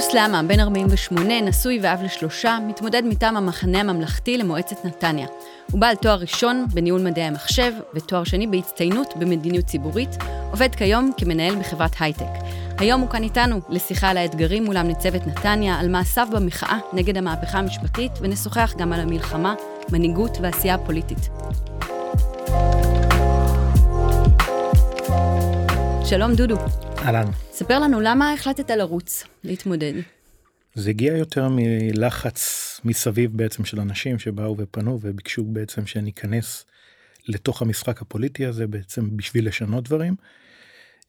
דודו סלמה, בן 48, נשוי ואב לשלושה, מתמודד מטעם המחנה הממלכתי למועצת נתניה. הוא בעל תואר ראשון בניהול מדעי המחשב ותואר שני בהצטיינות במדיניות ציבורית, עובד כיום כמנהל בחברת הייטק. היום הוא כאן איתנו לשיחה על האתגרים מולם ניצבת נתניה, על מעשיו במחאה נגד המהפכה המשפטית, ונשוחח גם על המלחמה, מנהיגות ועשייה פוליטית. שלום דודו. אהלן. ספר לנו למה החלטת לרוץ, להתמודד. זה הגיע יותר מלחץ מסביב בעצם של אנשים שבאו ופנו וביקשו בעצם שאני אכנס לתוך המשחק הפוליטי הזה בעצם בשביל לשנות דברים.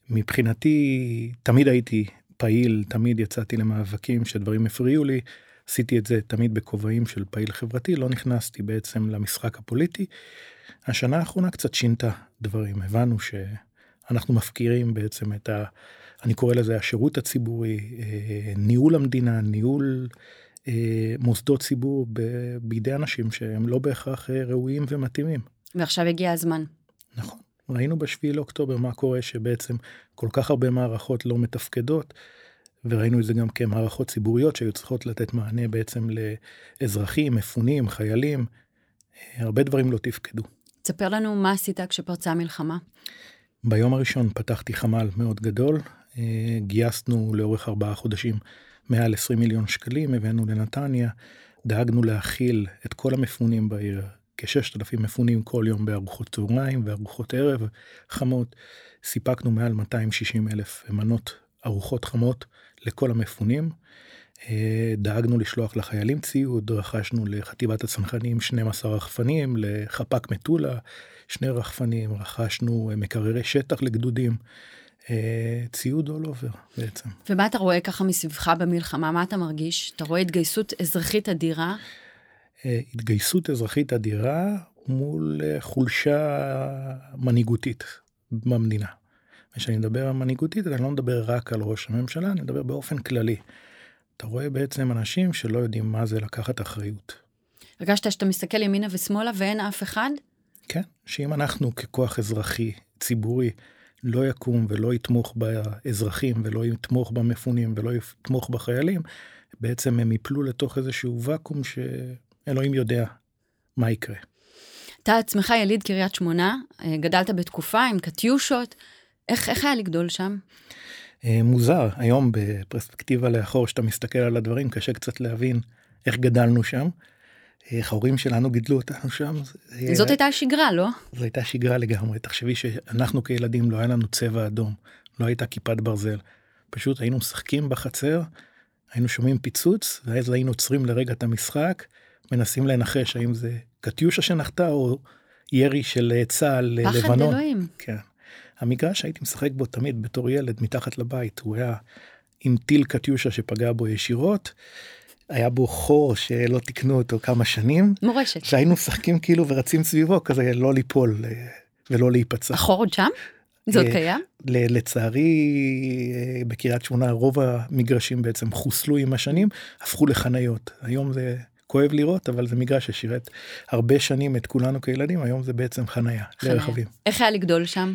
מבחינתי תמיד הייתי פעיל, תמיד יצאתי למאבקים שדברים הפריעו לי, עשיתי את זה תמיד בכובעים של פעיל חברתי, לא נכנסתי בעצם למשחק הפוליטי. השנה האחרונה קצת שינתה דברים, הבנו שאנחנו מפקירים בעצם את ה... אני קורא לזה השירות הציבורי, אה, ניהול המדינה, ניהול אה, מוסדות ציבור בידי אנשים שהם לא בהכרח אה, ראויים ומתאימים. ועכשיו הגיע הזמן. נכון. ראינו בשביעי לאוקטובר מה קורה שבעצם כל כך הרבה מערכות לא מתפקדות, וראינו את זה גם כמערכות ציבוריות שהיו צריכות לתת מענה בעצם לאזרחים, מפונים, חיילים, הרבה דברים לא תפקדו. תספר לנו מה עשית כשפרצה המלחמה. ביום הראשון פתחתי חמ"ל מאוד גדול, אה, גייסנו לאורך ארבעה חודשים מעל 20 מיליון שקלים, הבאנו לנתניה, דאגנו להכיל את כל המפונים בעיר, כ-6,000 מפונים כל יום בארוחות צהריים וארוחות ערב חמות. סיפקנו מעל 260 אלף מנות ארוחות חמות לכל המפונים. אה, דאגנו לשלוח לחיילים ציוד, רכשנו לחטיבת הצנחנים 12 רחפנים, לחפ"ק מטולה שני רחפנים, רכשנו מקררי שטח לגדודים. אה, ציוד all over בעצם. ומה אתה רואה ככה מסביבך במלחמה? מה אתה מרגיש? אתה רואה התגייסות אזרחית אדירה? אה, התגייסות אזרחית אדירה מול אה, חולשה מנהיגותית במדינה. כשאני מדבר על מנהיגותית אני לא מדבר רק על ראש הממשלה, אני מדבר באופן כללי. אתה רואה בעצם אנשים שלא יודעים מה זה לקחת אחריות. הרגשת שאתה מסתכל ימינה ושמאלה ואין אף אחד? כן, שאם אנחנו ככוח אזרחי, ציבורי, לא יקום ולא יתמוך באזרחים ולא יתמוך במפונים ולא יתמוך בחיילים, בעצם הם יפלו לתוך איזשהו ואקום שאלוהים יודע מה יקרה. אתה עצמך יליד קריית שמונה, אה, גדלת בתקופה עם קטיושות, איך, איך היה לגדול שם? אה, מוזר, היום בפרספקטיבה לאחור, שאתה מסתכל על הדברים, קשה קצת להבין איך גדלנו שם. איך ההורים שלנו גידלו אותנו שם. זאת הייתה השגרה, לא? זו הייתה שגרה לגמרי. תחשבי שאנחנו כילדים לא היה לנו צבע אדום, לא הייתה כיפת ברזל. פשוט היינו משחקים בחצר, היינו שומעים פיצוץ, ואז היינו עוצרים לרגע את המשחק, מנסים לנחש האם זה קטיושה שנחתה או ירי של צה"ל לבנון. פחד אלוהים. כן. המגרש שהייתי משחק בו תמיד בתור ילד מתחת לבית, הוא היה עם טיל קטיושה שפגע בו ישירות. היה בו חור שלא תיקנו אותו כמה שנים. מורשת. שהיינו משחקים כאילו ורצים סביבו כזה לא ליפול אה, ולא להיפצע. החור עוד שם? זה עוד אה, קיים? לצערי אה, בקריית שמונה רוב המגרשים בעצם חוסלו עם השנים הפכו לחניות היום זה כואב לראות אבל זה מגרש ששירת הרבה שנים את כולנו כילדים היום זה בעצם חניה לרכבים. איך היה לגדול שם?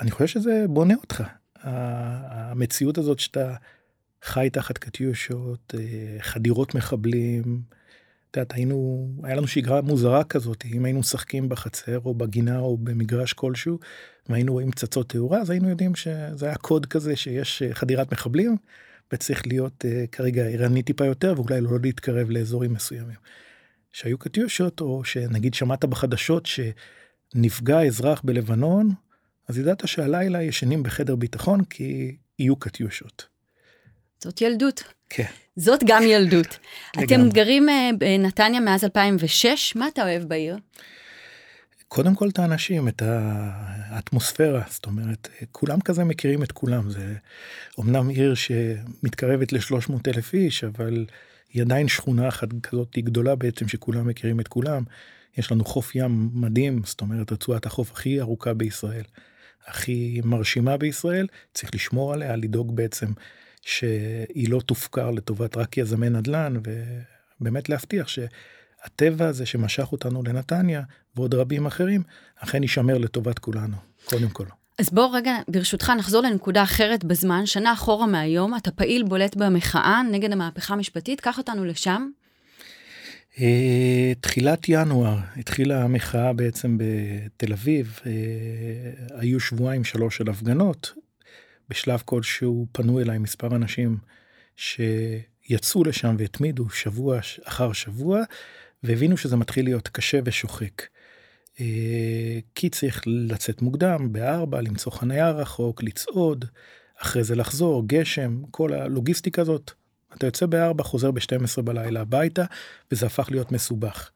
אני חושב שזה בונה אותך המציאות הזאת שאתה חי תחת קטיושות, אה, חדירות מחבלים. את יודעת, היינו, היה לנו שגרה מוזרה כזאת, אם היינו משחקים בחצר או בגינה או במגרש כלשהו, והיינו רואים פצצות תאורה, אז היינו יודעים שזה היה קוד כזה שיש אה, חדירת מחבלים, וצריך להיות uh, כרגע ערני טיפה יותר, ואולי לא להתקרב לאזורים מסוימים. שהיו קטיושות, או שנגיד שמעת בחדשות שנפגע אזרח בלבנון, אז ידעת שהלילה ישנים בחדר ביטחון כי יהיו קטיושות. זאת ילדות. כן. זאת גם ילדות. אתם גרים אה, בנתניה מאז 2006, מה אתה אוהב בעיר? קודם כל את האנשים, את האטמוספירה, זאת אומרת, כולם כזה מכירים את כולם. זה אמנם עיר שמתקרבת ל-300 אלף איש, אבל היא עדיין שכונה אחת כזאת גדולה בעצם, שכולם מכירים את כולם. יש לנו חוף ים מדהים, זאת אומרת, רצועת החוף הכי ארוכה בישראל, הכי מרשימה בישראל, צריך לשמור עליה, לדאוג בעצם שהיא לא תופקר לטובת רק יזמי נדל"ן ובאמת להבטיח שהטבע הזה שמשך אותנו לנתניה ועוד רבים אחרים אכן יישמר לטובת כולנו קודם כל. אז בוא רגע, ברשותך, נחזור לנקודה אחרת בזמן, שנה אחורה מהיום, אתה פעיל בולט במחאה נגד המהפכה המשפטית, קח אותנו לשם. אה, תחילת ינואר התחילה המחאה בעצם בתל אביב, אה, היו שבועיים שלוש של הפגנות, בשלב כלשהו פנו אליי מספר אנשים שיצאו לשם והתמידו שבוע אחר שבוע, והבינו שזה מתחיל להיות קשה ושוחק. אה, כי צריך לצאת מוקדם, בארבע, למצוא חניה רחוק, לצעוד, אחרי זה לחזור, גשם, כל הלוגיסטיקה הזאת. אתה יוצא בארבע, חוזר ב-12 בלילה הביתה, וזה הפך להיות מסובך.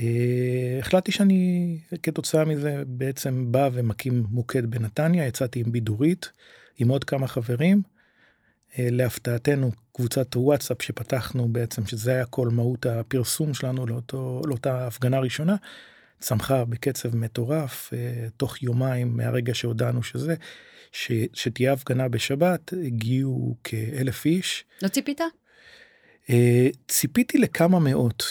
אה, החלטתי שאני כתוצאה מזה בעצם בא ומקים מוקד בנתניה, יצאתי עם בידורית, עם עוד כמה חברים. אה, להפתעתנו קבוצת וואטסאפ שפתחנו בעצם שזה היה כל מהות הפרסום שלנו לאותו, לאותה הפגנה ראשונה צמחה בקצב מטורף אה, תוך יומיים מהרגע שהודענו שזה ש, שתהיה הפגנה בשבת הגיעו כאלף איש. לא ציפית? אה, ציפיתי לכמה מאות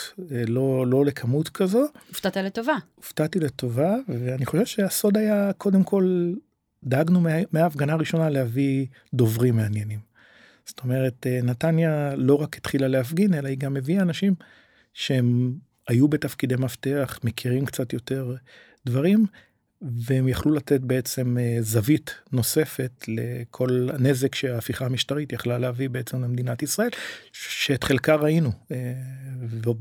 לא לא לכמות כזו. הופתעת לטובה. הופתעתי לטובה ואני חושב שהסוד היה קודם כל דאגנו מההפגנה הראשונה להביא דוברים מעניינים. זאת אומרת, אה, נתניה לא רק התחילה להפגין, אלא היא גם הביאה אנשים שהם היו בתפקידי מפתח, מכירים קצת יותר דברים, והם יכלו לתת בעצם אה, זווית נוספת לכל הנזק שההפיכה המשטרית יכלה להביא בעצם למדינת ישראל, שאת חלקה ראינו, אה,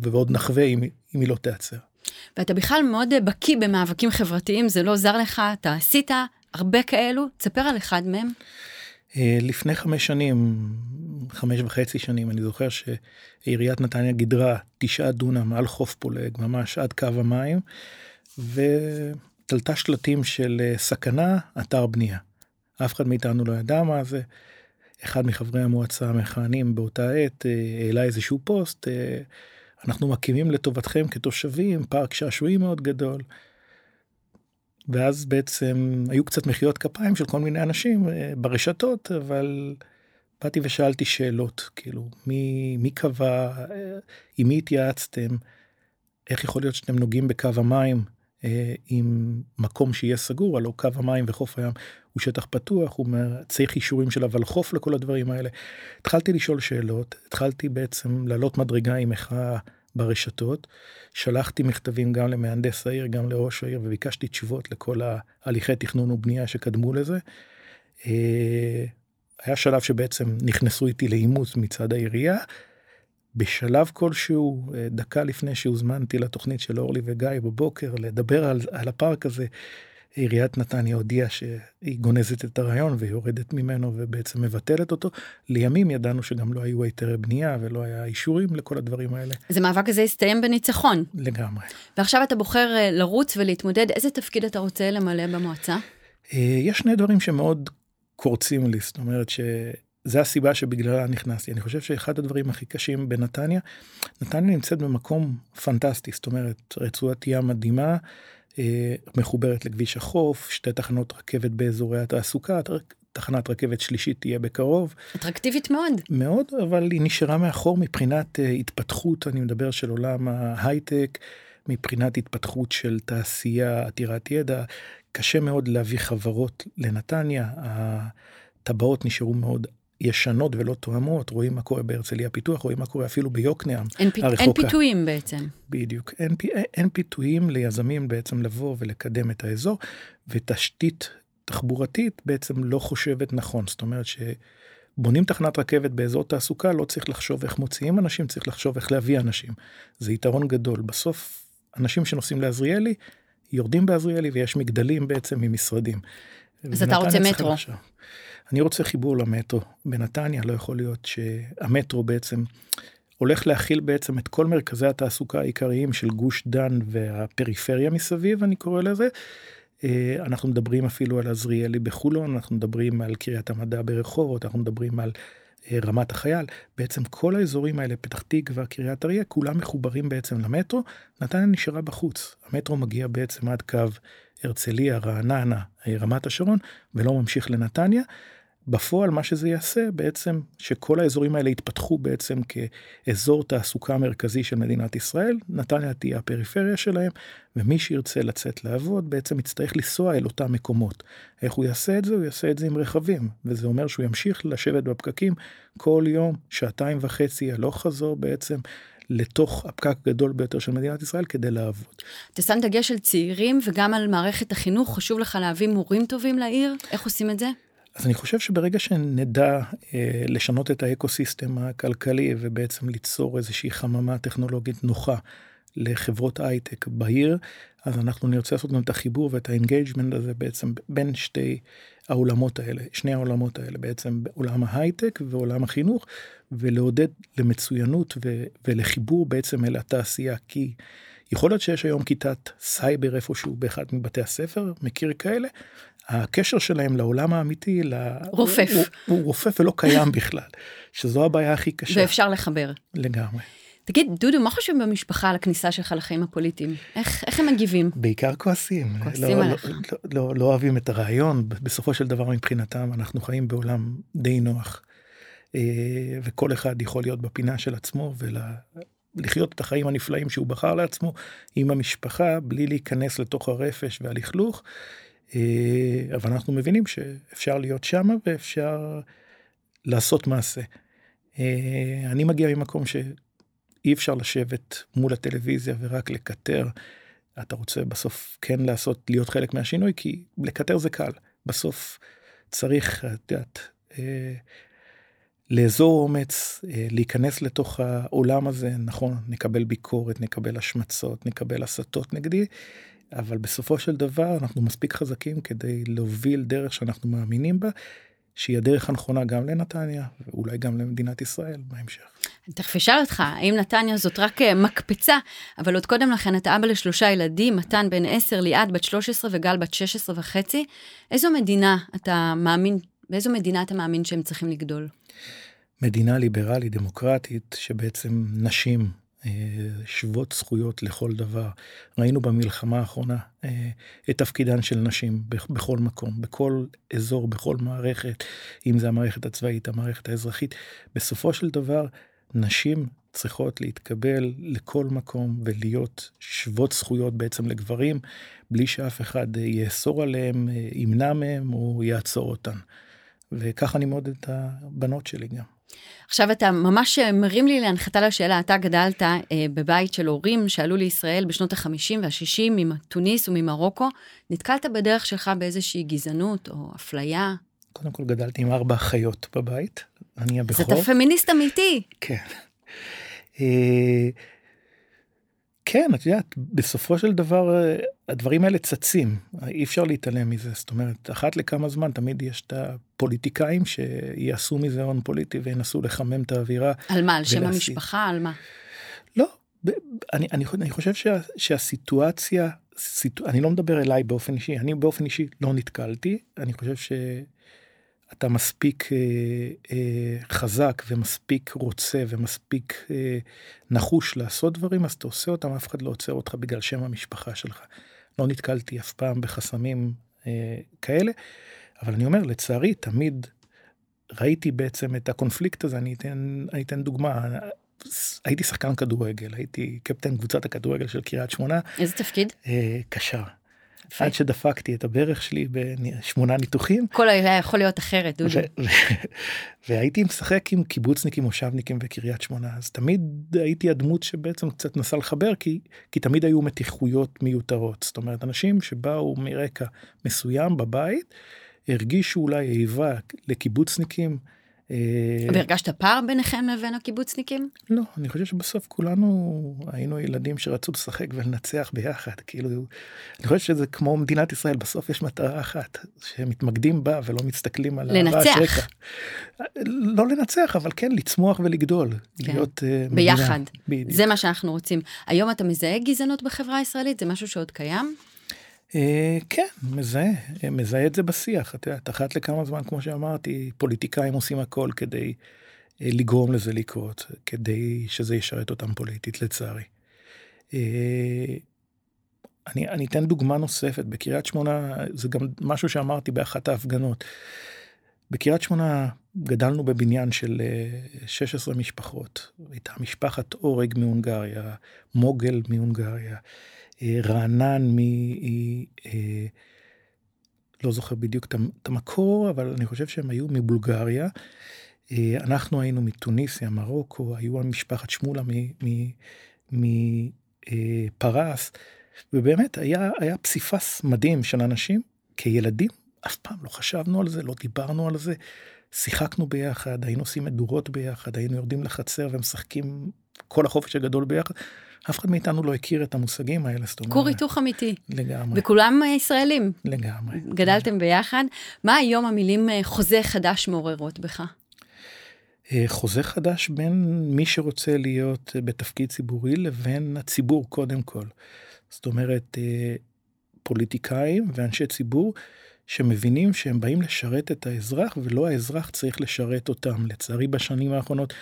ועוד נחווה אם, אם היא לא תיעצר. ואתה בכלל מאוד בקיא במאבקים חברתיים, זה לא עוזר לך, אתה עשית הרבה כאלו, תספר על אחד מהם. אה, לפני חמש שנים, חמש וחצי שנים, אני זוכר שעיריית נתניה גידרה תשעה דונם על חוף פולג, ממש עד קו המים, ותלתה שלטים של אה, סכנה, אתר בנייה. אף אחד מאיתנו לא ידע מה זה. אחד מחברי המועצה המכהנים באותה עת אה, העלה איזשהו פוסט, אנחנו מקימים לטובתכם כתושבים פארק שעשועים מאוד גדול. ואז בעצם היו קצת מחיאות כפיים של כל מיני אנשים אה, ברשתות, אבל באתי ושאלתי שאלות, כאילו, מי, מי קבע, אה, עם מי התייעצתם, איך יכול להיות שאתם נוגעים בקו המים אה, עם מקום שיהיה סגור, הלוא קו המים וחוף הים הוא שטח פתוח, הוא צריך אישורים של הוולחוף לכל הדברים האלה. התחלתי לשאול שאלות, התחלתי בעצם לעלות מדרגה עם מחאה ברשתות. שלחתי מכתבים גם למהנדס העיר, גם לראש העיר, וביקשתי תשובות לכל ההליכי תכנון ובנייה שקדמו לזה. אה, היה שלב שבעצם נכנסו איתי לאימוץ מצד העירייה. בשלב כלשהו, אה, דקה לפני שהוזמנתי לתוכנית של אורלי וגיא בבוקר לדבר על, על הפארק הזה, עיריית נתניה הודיעה שהיא גונזת את הרעיון ויורדת ממנו ובעצם מבטלת אותו. לימים ידענו שגם לא היו היתרי בנייה ולא היה אישורים לכל הדברים האלה. אז המאבק הזה הסתיים בניצחון. לגמרי. ועכשיו אתה בוחר אה, לרוץ ולהתמודד, איזה תפקיד אתה רוצה למלא במועצה? אה, יש שני דברים שמאוד קורצים לי, זאת אומרת שזה הסיבה שבגללה נכנסתי. אני חושב שאחד הדברים הכי קשים בנתניה, נתניה נמצאת במקום פנטסטי, זאת אומרת רצועת ים מדהימה. אה, מחוברת לכביש החוף, שתי תחנות רכבת באזורי התעסוקה, תחנת רכבת שלישית תהיה בקרוב. אטרקטיבית מאוד. מאוד, אבל היא נשארה מאחור מבחינת אה, התפתחות, אני מדבר של עולם ההייטק, מבחינת התפתחות של תעשייה עתירת ידע. קשה מאוד להביא חברות לנתניה, הטבעות נשארו מאוד ישנות ולא תואמות, רואים מה קורה בהרצליה פיתוח, רואים מה קורה אפילו ביוקנעם אין, פ... אין פיתויים בעצם. בדיוק, אין, אין פיתויים ליזמים בעצם לבוא ולקדם את האזור, ותשתית תחבורתית בעצם לא חושבת נכון, זאת אומרת שבונים תחנת רכבת באזור תעסוקה, לא צריך לחשוב איך מוציאים אנשים, צריך לחשוב איך להביא אנשים. זה יתרון גדול. בסוף, אנשים שנוסעים לעזריאלי, יורדים בעזריאלי ויש מגדלים בעצם ממשרדים. אז אתה רוצה מטרו. אני רוצה חיבור למטרו בנתניה לא יכול להיות שהמטרו בעצם הולך להכיל בעצם את כל מרכזי התעסוקה העיקריים של גוש דן והפריפריה מסביב אני קורא לזה. אה, אנחנו מדברים אפילו על עזריאלי בחולון אנחנו מדברים על קריית המדע ברחובות אנחנו מדברים על אה, רמת החייל בעצם כל האזורים האלה פתח תקווה קריית אריה כולם מחוברים בעצם למטרו נתניה נשארה בחוץ המטרו מגיע בעצם עד קו הרצליה רעננה אה, רמת השרון ולא ממשיך לנתניה. בפועל מה שזה יעשה בעצם שכל האזורים האלה יתפתחו בעצם כאזור תעסוקה מרכזי של מדינת ישראל, נתניה תהיה הפריפריה שלהם, ומי שירצה לצאת לעבוד בעצם יצטרך לנסוע אל אותם מקומות. איך הוא יעשה את זה? הוא יעשה את זה עם רכבים, וזה אומר שהוא ימשיך לשבת בפקקים כל יום, שעתיים וחצי הלוך חזור בעצם. לתוך הפקק הגדול ביותר של מדינת ישראל כדי לעבוד. אתה שם דגש על צעירים וגם על מערכת החינוך, חשוב לך להביא מורים טובים לעיר? איך עושים את זה? אז אני חושב שברגע שנדע אה, לשנות את האקוסיסטם הכלכלי ובעצם ליצור איזושהי חממה טכנולוגית נוחה לחברות הייטק בעיר, אז אנחנו נרצה לעשות גם את החיבור ואת ה engagement הזה בעצם בין שתי העולמות האלה, שני העולמות האלה בעצם, עולם ההייטק ועולם החינוך, ולעודד למצוינות ו- ולחיבור בעצם אל התעשייה, כי יכול להיות שיש היום כיתת סייבר איפשהו באחד מבתי הספר, מכיר כאלה, הקשר שלהם לעולם האמיתי, רופף. הוא, הוא, הוא רופף ולא קיים בכלל, שזו הבעיה הכי קשה. ואפשר לחבר. לגמרי. תגיד, דודו, מה חושבים במשפחה על הכניסה שלך לחיים הפוליטיים? איך, איך הם מגיבים? בעיקר כועסים. כועסים לא, עליך. לא, לא, לא, לא אוהבים את הרעיון, בסופו של דבר מבחינתם אנחנו חיים בעולם די נוח. אה, וכל אחד יכול להיות בפינה של עצמו ולחיות את החיים הנפלאים שהוא בחר לעצמו עם המשפחה, בלי להיכנס לתוך הרפש והלכלוך. אה, אבל אנחנו מבינים שאפשר להיות שם ואפשר לעשות מעשה. אה, אני מגיע ממקום שאי אפשר לשבת מול הטלוויזיה ורק לקטר. אתה רוצה בסוף כן לעשות, להיות חלק מהשינוי, כי לקטר זה קל. בסוף צריך, את יודעת, אה, לאזור אומץ, להיכנס לתוך העולם הזה, נכון, נקבל ביקורת, נקבל השמצות, נקבל הסתות נגדי, אבל בסופו של דבר אנחנו מספיק חזקים כדי להוביל דרך שאנחנו מאמינים בה, שהיא הדרך הנכונה גם לנתניה, ואולי גם למדינת ישראל בהמשך. אני תכף אשאל אותך, האם נתניה זאת רק אה, מקפצה, אבל עוד קודם לכן אתה אבא לשלושה ילדים, מתן בן 10, ליעד בת 13 וגל בת 16 וחצי. איזו מדינה אתה מאמין, באיזו מדינה אתה מאמין שהם צריכים לגדול? מדינה ליברלית, דמוקרטית, שבעצם נשים שוות זכויות לכל דבר. ראינו במלחמה האחרונה אה, את תפקידן של נשים בכל מקום, בכל אזור, בכל מערכת, אם זה המערכת הצבאית, המערכת האזרחית. בסופו של דבר, נשים צריכות להתקבל לכל מקום ולהיות שוות זכויות בעצם לגברים, בלי שאף אחד יאסור עליהם, אה, ימנע מהם או יעצור אותן. וככה אני מעודד את הבנות שלי גם. עכשיו אתה ממש מרים לי להנחתה לשאלה, אתה גדלת אה, בבית של הורים שעלו לישראל בשנות ה-50 וה-60 מתוניס וממרוקו, נתקלת בדרך שלך באיזושהי גזענות או אפליה? קודם כל גדלתי עם ארבע אחיות בבית, אני הבכור. אז אתה פמיניסט אמיתי. כן. כן, את יודעת, בסופו של דבר אה, הדברים האלה צצים, אי אפשר להתעלם מזה. זאת אומרת, אחת לכמה זמן תמיד יש את הפוליטיקאים שיעשו מזה הון פוליטי וינסו לחמם את האווירה. על מה? על שם המשפחה? על מה? לא, אני, אני, אני חושב שה, שהסיטואציה, סיטו, אני לא מדבר אליי באופן אישי, אני באופן אישי לא נתקלתי, אני חושב ש... אתה מספיק אה, אה, חזק ומספיק רוצה ומספיק אה, נחוש לעשות דברים, אז אתה עושה אותם, אף אחד לא עוצר אותך בגלל שם המשפחה שלך. לא נתקלתי אף פעם בחסמים אה, כאלה, אבל אני אומר, לצערי, תמיד ראיתי בעצם את הקונפליקט הזה, אני אתן, אני אתן דוגמה. הייתי שחקן כדורגל, הייתי קפטן קבוצת הכדורגל של קריית שמונה. איזה תפקיד? אה, קשר. עד שדפקתי את הברך שלי בשמונה ניתוחים. כל היה יכול להיות אחרת, דודו. והייתי משחק עם קיבוצניקים, מושבניקים וקריית שמונה, אז תמיד הייתי הדמות שבעצם קצת נסה לחבר, כי, כי תמיד היו מתיחויות מיותרות. זאת אומרת, אנשים שבאו מרקע מסוים בבית, הרגישו אולי איבה לקיבוצניקים. אה, והרגשת פער ביניכם לבין הקיבוצניקים? לא, אני חושב שבסוף כולנו היינו ילדים שרצו לשחק ולנצח ביחד. כאילו, אני חושב שזה כמו מדינת ישראל, בסוף יש מטרה אחת, שמתמקדים בה ולא מסתכלים על לנצח. לא לנצח, אבל כן לצמוח ולגדול. כן. להיות uh, ביחד. מדינה. זה מה שאנחנו רוצים. היום אתה מזהה גזענות בחברה הישראלית? זה משהו שעוד קיים? אה, כן, מזהה, מזהה את זה בשיח. את יודעת, אחת לכמה זמן, כמו שאמרתי, פוליטיקאים עושים הכל כדי אה, לגרום לזה לקרות, כדי שזה ישרת אותם פוליטית, לצערי. אה, אני, אני אתן דוגמה נוספת, בקריית שמונה, זה גם משהו שאמרתי באחת ההפגנות. בקריית שמונה גדלנו בבניין של 16 אה, משפחות. הייתה משפחת אורג מהונגריה, מוגל מהונגריה, אה, רענן מ... אה, לא זוכר בדיוק את המקור, אבל אני חושב שהם היו מבולגריה. אנחנו היינו מתוניסיה, מרוקו, היו משפחת שמולה מפרס, ובאמת היה, היה פסיפס מדהים של אנשים. כילדים אף פעם לא חשבנו על זה, לא דיברנו על זה. שיחקנו ביחד, היינו עושים מדורות ביחד, היינו יורדים לחצר ומשחקים כל החופש הגדול ביחד. אף אחד מאיתנו לא הכיר את המושגים האלה, זאת אומרת... כור היתוך אמיתי. לגמרי. וכולם אה, ישראלים. לגמרי. גדלתם ביחד. מה היום המילים אה, חוזה חדש מעוררות בך? אה, חוזה חדש בין מי שרוצה להיות בתפקיד ציבורי לבין הציבור קודם כל. זאת אומרת, פוליטיקאים ואנשי ציבור שמבינים שהם באים לשרת את האזרח ולא האזרח צריך לשרת אותם. לצערי בשנים האחרונות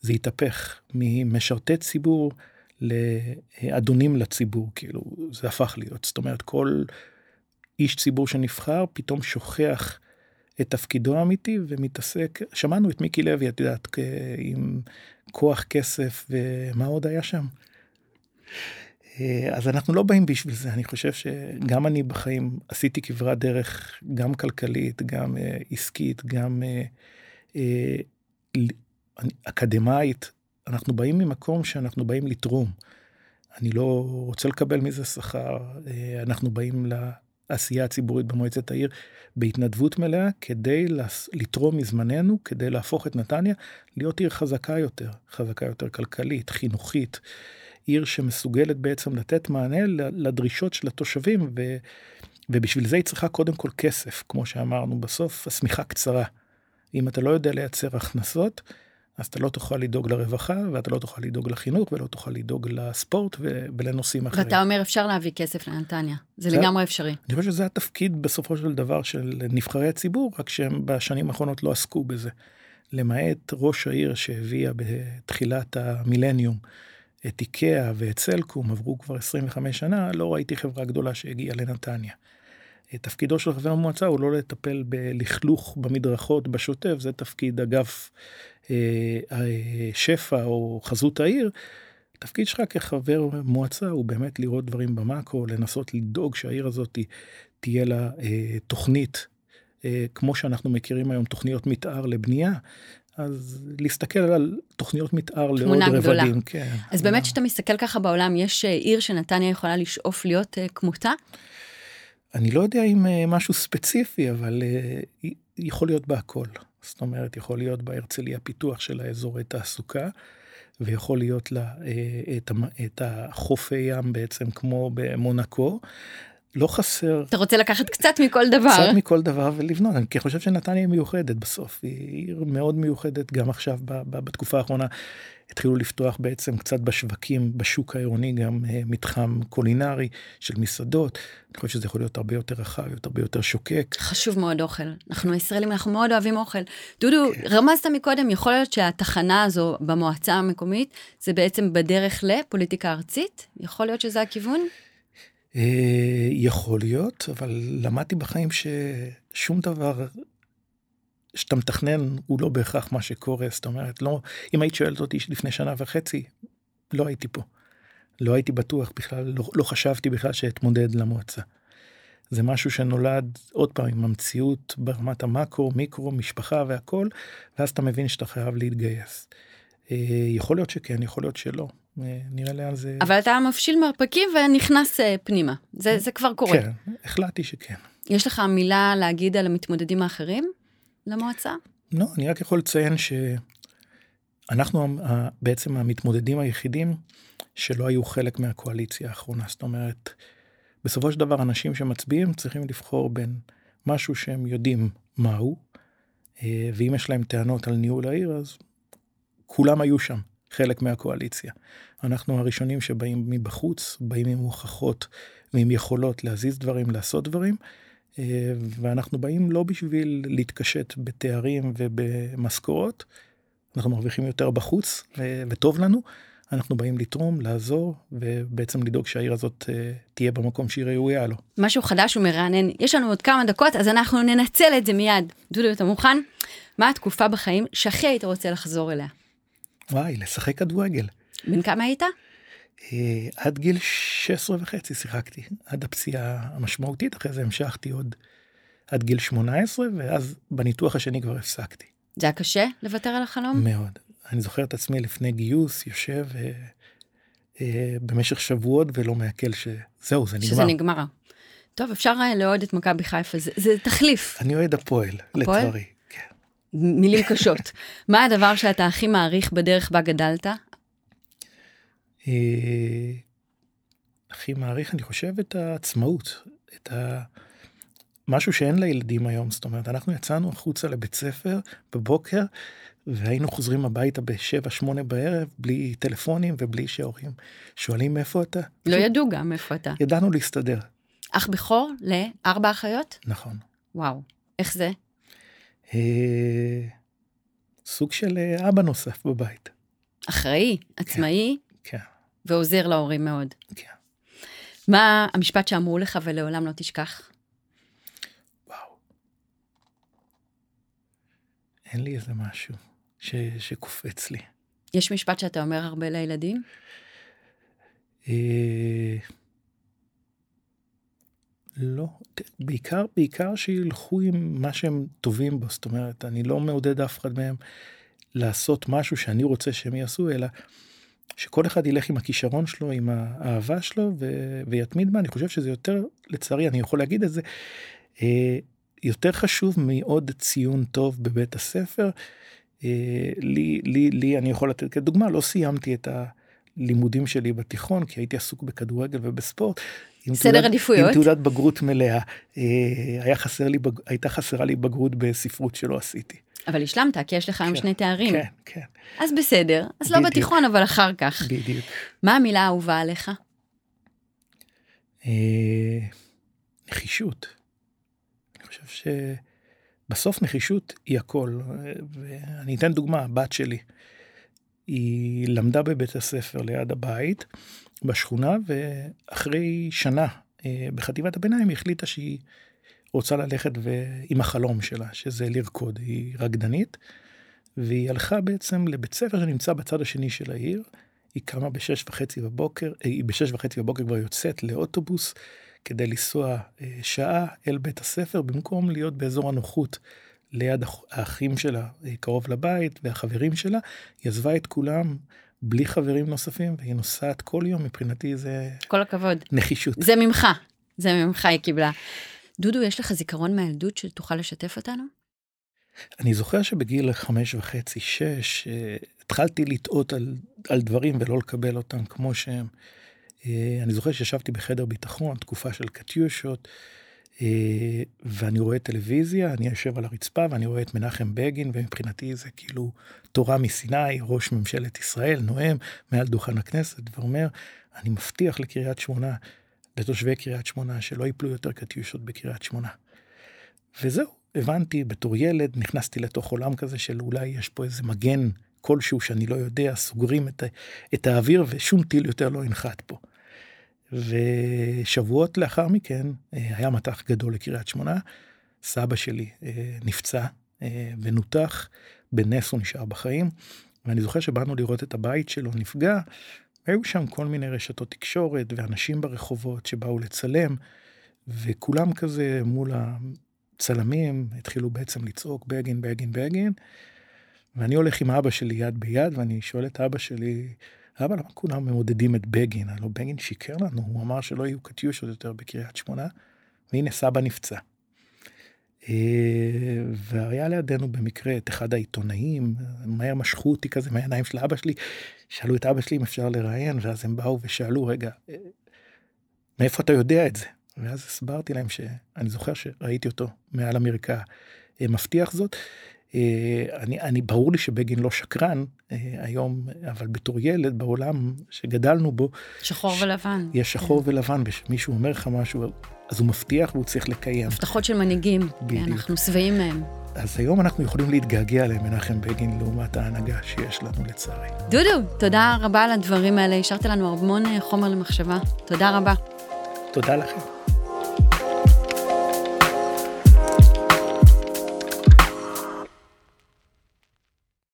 זה התהפך ממשרתי ציבור לאדונים לציבור, כאילו זה הפך להיות. זאת אומרת כל איש ציבור שנבחר פתאום שוכח את תפקידו האמיתי ומתעסק, שמענו את מיקי לוי, את יודעת, עם כוח כסף ומה עוד היה שם? אה, אז אנחנו לא באים בשביל זה, אני חושב שגם אני בחיים עשיתי כברת דרך, גם כלכלית, גם uh, עסקית, גם uh, אקדמאית. אנחנו באים ממקום שאנחנו באים לתרום. אני לא רוצה לקבל מזה שכר, uh, אנחנו באים לעשייה הציבורית במועצת העיר בהתנדבות מלאה כדי לתרום מזמננו, כדי להפוך את נתניה להיות עיר חזקה יותר, חזקה יותר כלכלית, חינוכית. עיר שמסוגלת בעצם לתת מענה לדרישות של התושבים, ו, ובשביל זה היא צריכה קודם כל כסף, כמו שאמרנו, בסוף השמיכה קצרה. אם אתה לא יודע לייצר הכנסות, אז אתה לא תוכל לדאוג לרווחה, ואתה לא תוכל לדאוג לחינוך, ולא תוכל לדאוג לספורט ולנושאים אחרים. ואתה אומר, אפשר להביא כסף לנתניה. זה, זה לגמרי אפשרי. אני חושב שזה התפקיד בסופו של דבר של נבחרי הציבור, רק שהם בשנים האחרונות לא עסקו בזה. למעט ראש העיר שהביאה בתחילת המילניום את איקאה ואת סלקום, עברו כבר 25 שנה, לא ראיתי חברה גדולה שהגיעה לנתניה. תפקידו של חבר המועצה הוא לא לטפל בלכלוך במדרכות בשוטף, זה תפקיד אגף אה, אה, שפע או חזות העיר. התפקיד שלך כחבר מועצה הוא באמת לראות דברים במאקרו, לנסות לדאוג שהעיר הזאת תהיה לה אה, תוכנית, אה, כמו שאנחנו מכירים היום, תוכניות מתאר לבנייה, אז להסתכל על תוכניות מתאר לעוד גדולה. רבדים. כן. אז באמת כשאתה מסתכל ככה בעולם, יש עיר שנתניה יכולה לשאוף להיות כמותה? אני לא יודע אם uh, משהו ספציפי, אבל uh, יכול להיות בהכל. זאת אומרת, יכול להיות בהרצליה פיתוח של האזורי תעסוקה, ויכול להיות לה את, את החופי ים בעצם כמו במונקו, לא חסר. אתה רוצה לקחת קצת מכל דבר. קצת מכל דבר ולבנות, אני חושב שנתניה היא מיוחדת בסוף, היא עיר מאוד מיוחדת גם עכשיו בתקופה האחרונה. התחילו לפתוח בעצם קצת בשווקים, בשוק העירוני, גם אה, מתחם קולינרי של מסעדות. אני חושב שזה יכול להיות הרבה יותר רחב, הרבה יותר שוקק. חשוב מאוד אוכל. אנחנו ישראלים, אנחנו מאוד אוהבים אוכל. דודו, כן. רמזת מקודם, יכול להיות שהתחנה הזו במועצה המקומית, זה בעצם בדרך לפוליטיקה ארצית? יכול להיות שזה הכיוון? אה, יכול להיות, אבל למדתי בחיים ששום דבר שאתה מתכנן הוא לא בהכרח מה שקורה, זאת אומרת, לא, אם היית שואלת אותי לפני שנה וחצי, לא הייתי פה. לא הייתי בטוח בכלל, לא, לא חשבתי בכלל שאתמודד למועצה. זה משהו שנולד עוד פעם עם המציאות ברמת המקרו, מיקרו, משפחה והכל, ואז אתה מבין שאתה חייב להתגייס. אה, יכול להיות שכן, יכול להיות שלא. אה, נראה לאן זה... אבל אתה מפשיל מרפקים ונכנס אה, פנימה. זה, זה כבר קורה. כן, החלטתי שכן. יש לך מילה להגיד על המתמודדים האחרים למועצה? לא, אני רק יכול לציין שאנחנו בעצם המתמודדים היחידים שלא היו חלק מהקואליציה האחרונה. זאת אומרת, בסופו של דבר אנשים שמצביעים צריכים לבחור בין משהו שהם יודעים מהו, אה, ואם יש להם טענות על ניהול העיר, אז כולם היו שם. חלק מהקואליציה. אנחנו הראשונים שבאים מבחוץ, באים עם הוכחות ועם יכולות להזיז דברים, לעשות דברים, אה, ואנחנו באים לא בשביל להתקשט בתארים ובמשכורות, אנחנו מרוויחים יותר בחוץ וטוב לנו, אנחנו באים לתרום, לעזור, ובעצם לדאוג שהעיר הזאת אה, תהיה במקום שהיא ראויה לו. משהו חדש ומרענן. יש לנו עוד כמה דקות, אז אנחנו ננצל את זה מיד. דודו, אתה מוכן? מה התקופה בחיים שהכי היית רוצה לחזור אליה? וואי, לשחק כדורגל. בן כמה היית? אה, עד גיל 16 וחצי שיחקתי, עד הפציעה המשמעותית, אחרי זה המשכתי עוד עד גיל 18, ואז בניתוח השני כבר הפסקתי. זה היה קשה לוותר על החלום? מאוד. אני זוכר את עצמי לפני גיוס, יושב אה, אה, במשך שבועות ולא מעכל שזהו, זה נגמר. שזה נגמר. טוב, אפשר אה, לאוהד את מכבי חיפה, זה, זה תחליף. אני אוהד הפועל, הפועל? לצערי. מילים קשות. מה הדבר שאתה הכי מעריך בדרך בה גדלת? אה, הכי מעריך, אני חושב, את העצמאות, את ה... משהו שאין לילדים היום, זאת אומרת, אנחנו יצאנו החוצה לבית ספר בבוקר, והיינו חוזרים הביתה בשבע, שמונה בערב, בלי טלפונים ובלי שההורים שואלים מאיפה אתה. לא ידעו גם איפה אתה. ידענו להסתדר, אח בכור לארבע אחיות? נכון. וואו, איך זה? אה, סוג של אה, אבא נוסף בבית. אחראי, עצמאי, כן, ועוזר להורים מאוד. כן. מה המשפט שאמרו לך ולעולם לא תשכח? וואו. אין לי איזה משהו ש, שקופץ לי. יש משפט שאתה אומר הרבה לילדים? אה, לא, ת- בעיקר, בעיקר שילכו עם מה שהם טובים בו, זאת אומרת, אני לא מעודד אף אחד מהם לעשות משהו שאני רוצה שהם יעשו, אלא שכל אחד ילך עם הכישרון שלו, עם האהבה שלו, ו- ויתמיד בה, אני חושב שזה יותר, לצערי, אני יכול להגיד את זה, אה, יותר חשוב מעוד ציון טוב בבית הספר. אה, לי, לי, לי, אני יכול לתת כדוגמה, לא סיימתי את הלימודים שלי בתיכון, כי הייתי עסוק בכדורגל ובספורט. עם סדר תעודת- עדיפויות. עם תעודת בגרות מלאה. אה, היה חסר לי, הייתה חסרה לי בגרות בספרות שלא עשיתי. אבל השלמת, כי יש לך היום כן, שני תארים. כן, כן, אז בסדר, אז לא בדיוק. בתיכון, אבל אחר כך. בדיוק. מה המילה האהובה עליך? אה, נחישות. אני חושב שבסוף נחישות היא הכל. ואני אתן דוגמה, הבת שלי. היא למדה בבית הספר ליד הבית, בשכונה, ואחרי שנה אה, בחטיבת הביניים היא החליטה שהיא רוצה ללכת ו... עם החלום שלה, שזה לרקוד. היא רקדנית, והיא הלכה בעצם לבית ספר שנמצא בצד השני של העיר. היא קמה בשש וחצי בבוקר, אה, היא בשש וחצי בבוקר כבר יוצאת לאוטובוס כדי לנסוע אה, שעה אל בית הספר, במקום להיות באזור הנוחות ליד האח- האחים שלה, קרוב לבית, והחברים שלה. היא עזבה את כולם בלי חברים נוספים, והיא נוסעת כל יום, מבחינתי זה כל הכבוד. נחישות. זה ממך, זה ממך היא קיבלה. דודו, יש לך זיכרון מהילדות שתוכל לשתף אותנו? אני זוכר שבגיל חמש וחצי, שש, אה, התחלתי לטעות על, על דברים ולא לקבל אותם כמו שהם. אה, אני זוכר שישבתי בחדר ביטחון, תקופה של קטיושות, ואני רואה טלוויזיה, אני יושב על הרצפה ואני רואה את מנחם בגין, ומבחינתי זה כאילו תורה מסיני, ראש ממשלת ישראל, נואם מעל דוכן הכנסת ואומר, אני מבטיח לקריית שמונה, לתושבי קריית שמונה, שלא ייפלו יותר קטיושות בקריית שמונה. וזהו, הבנתי בתור ילד, נכנסתי לתוך עולם כזה של אולי יש פה איזה מגן כלשהו שאני לא יודע, סוגרים את, את האוויר ושום טיל יותר לא ינחת פה. ושבועות לאחר מכן אה, היה מטח גדול לקריית שמונה, סבא שלי אה, נפצע אה, ונותח, בנס הוא נשאר בחיים, ואני זוכר שבאנו לראות את הבית שלו נפגע, והיו שם כל מיני רשתות תקשורת ואנשים ברחובות שבאו לצלם, וכולם כזה מול הצלמים התחילו בעצם לצעוק בגין, בגין, בגין. ואני הולך עם אבא שלי יד ביד, ואני שואל את אבא שלי, למה כולם מעודדים את בגין? הלוא בגין שיקר לנו, הוא אמר שלא יהיו קטיושות יותר בקריית שמונה, והנה סבא נפצע. אה, והיה לידינו במקרה את אחד העיתונאים, מהר משכו אותי כזה מהעיניים של אבא שלי, שאלו את אבא שלי אם אפשר לראיין, ואז הם באו ושאלו, רגע, אה, מאיפה אתה יודע את זה? ואז הסברתי להם שאני זוכר שראיתי אותו מעל המרקע אה, מבטיח זאת. אני, אני ברור לי שבגין לא שקרן היום, אבל בתור ילד בעולם שגדלנו בו, שחור ש... ולבן. יש שחור כן. ולבן, ושמישהו אומר לך משהו, אז הוא מבטיח והוא צריך לקיים. הבטחות של מנהיגים, בדיוק. אנחנו שבעים מהם. אז היום אנחנו יכולים להתגעגע למנחם בגין לעומת ההנהגה שיש לנו לצערי. דודו, תודה רבה על הדברים האלה, השארת לנו המון חומר למחשבה. תודה רבה. תודה לכם.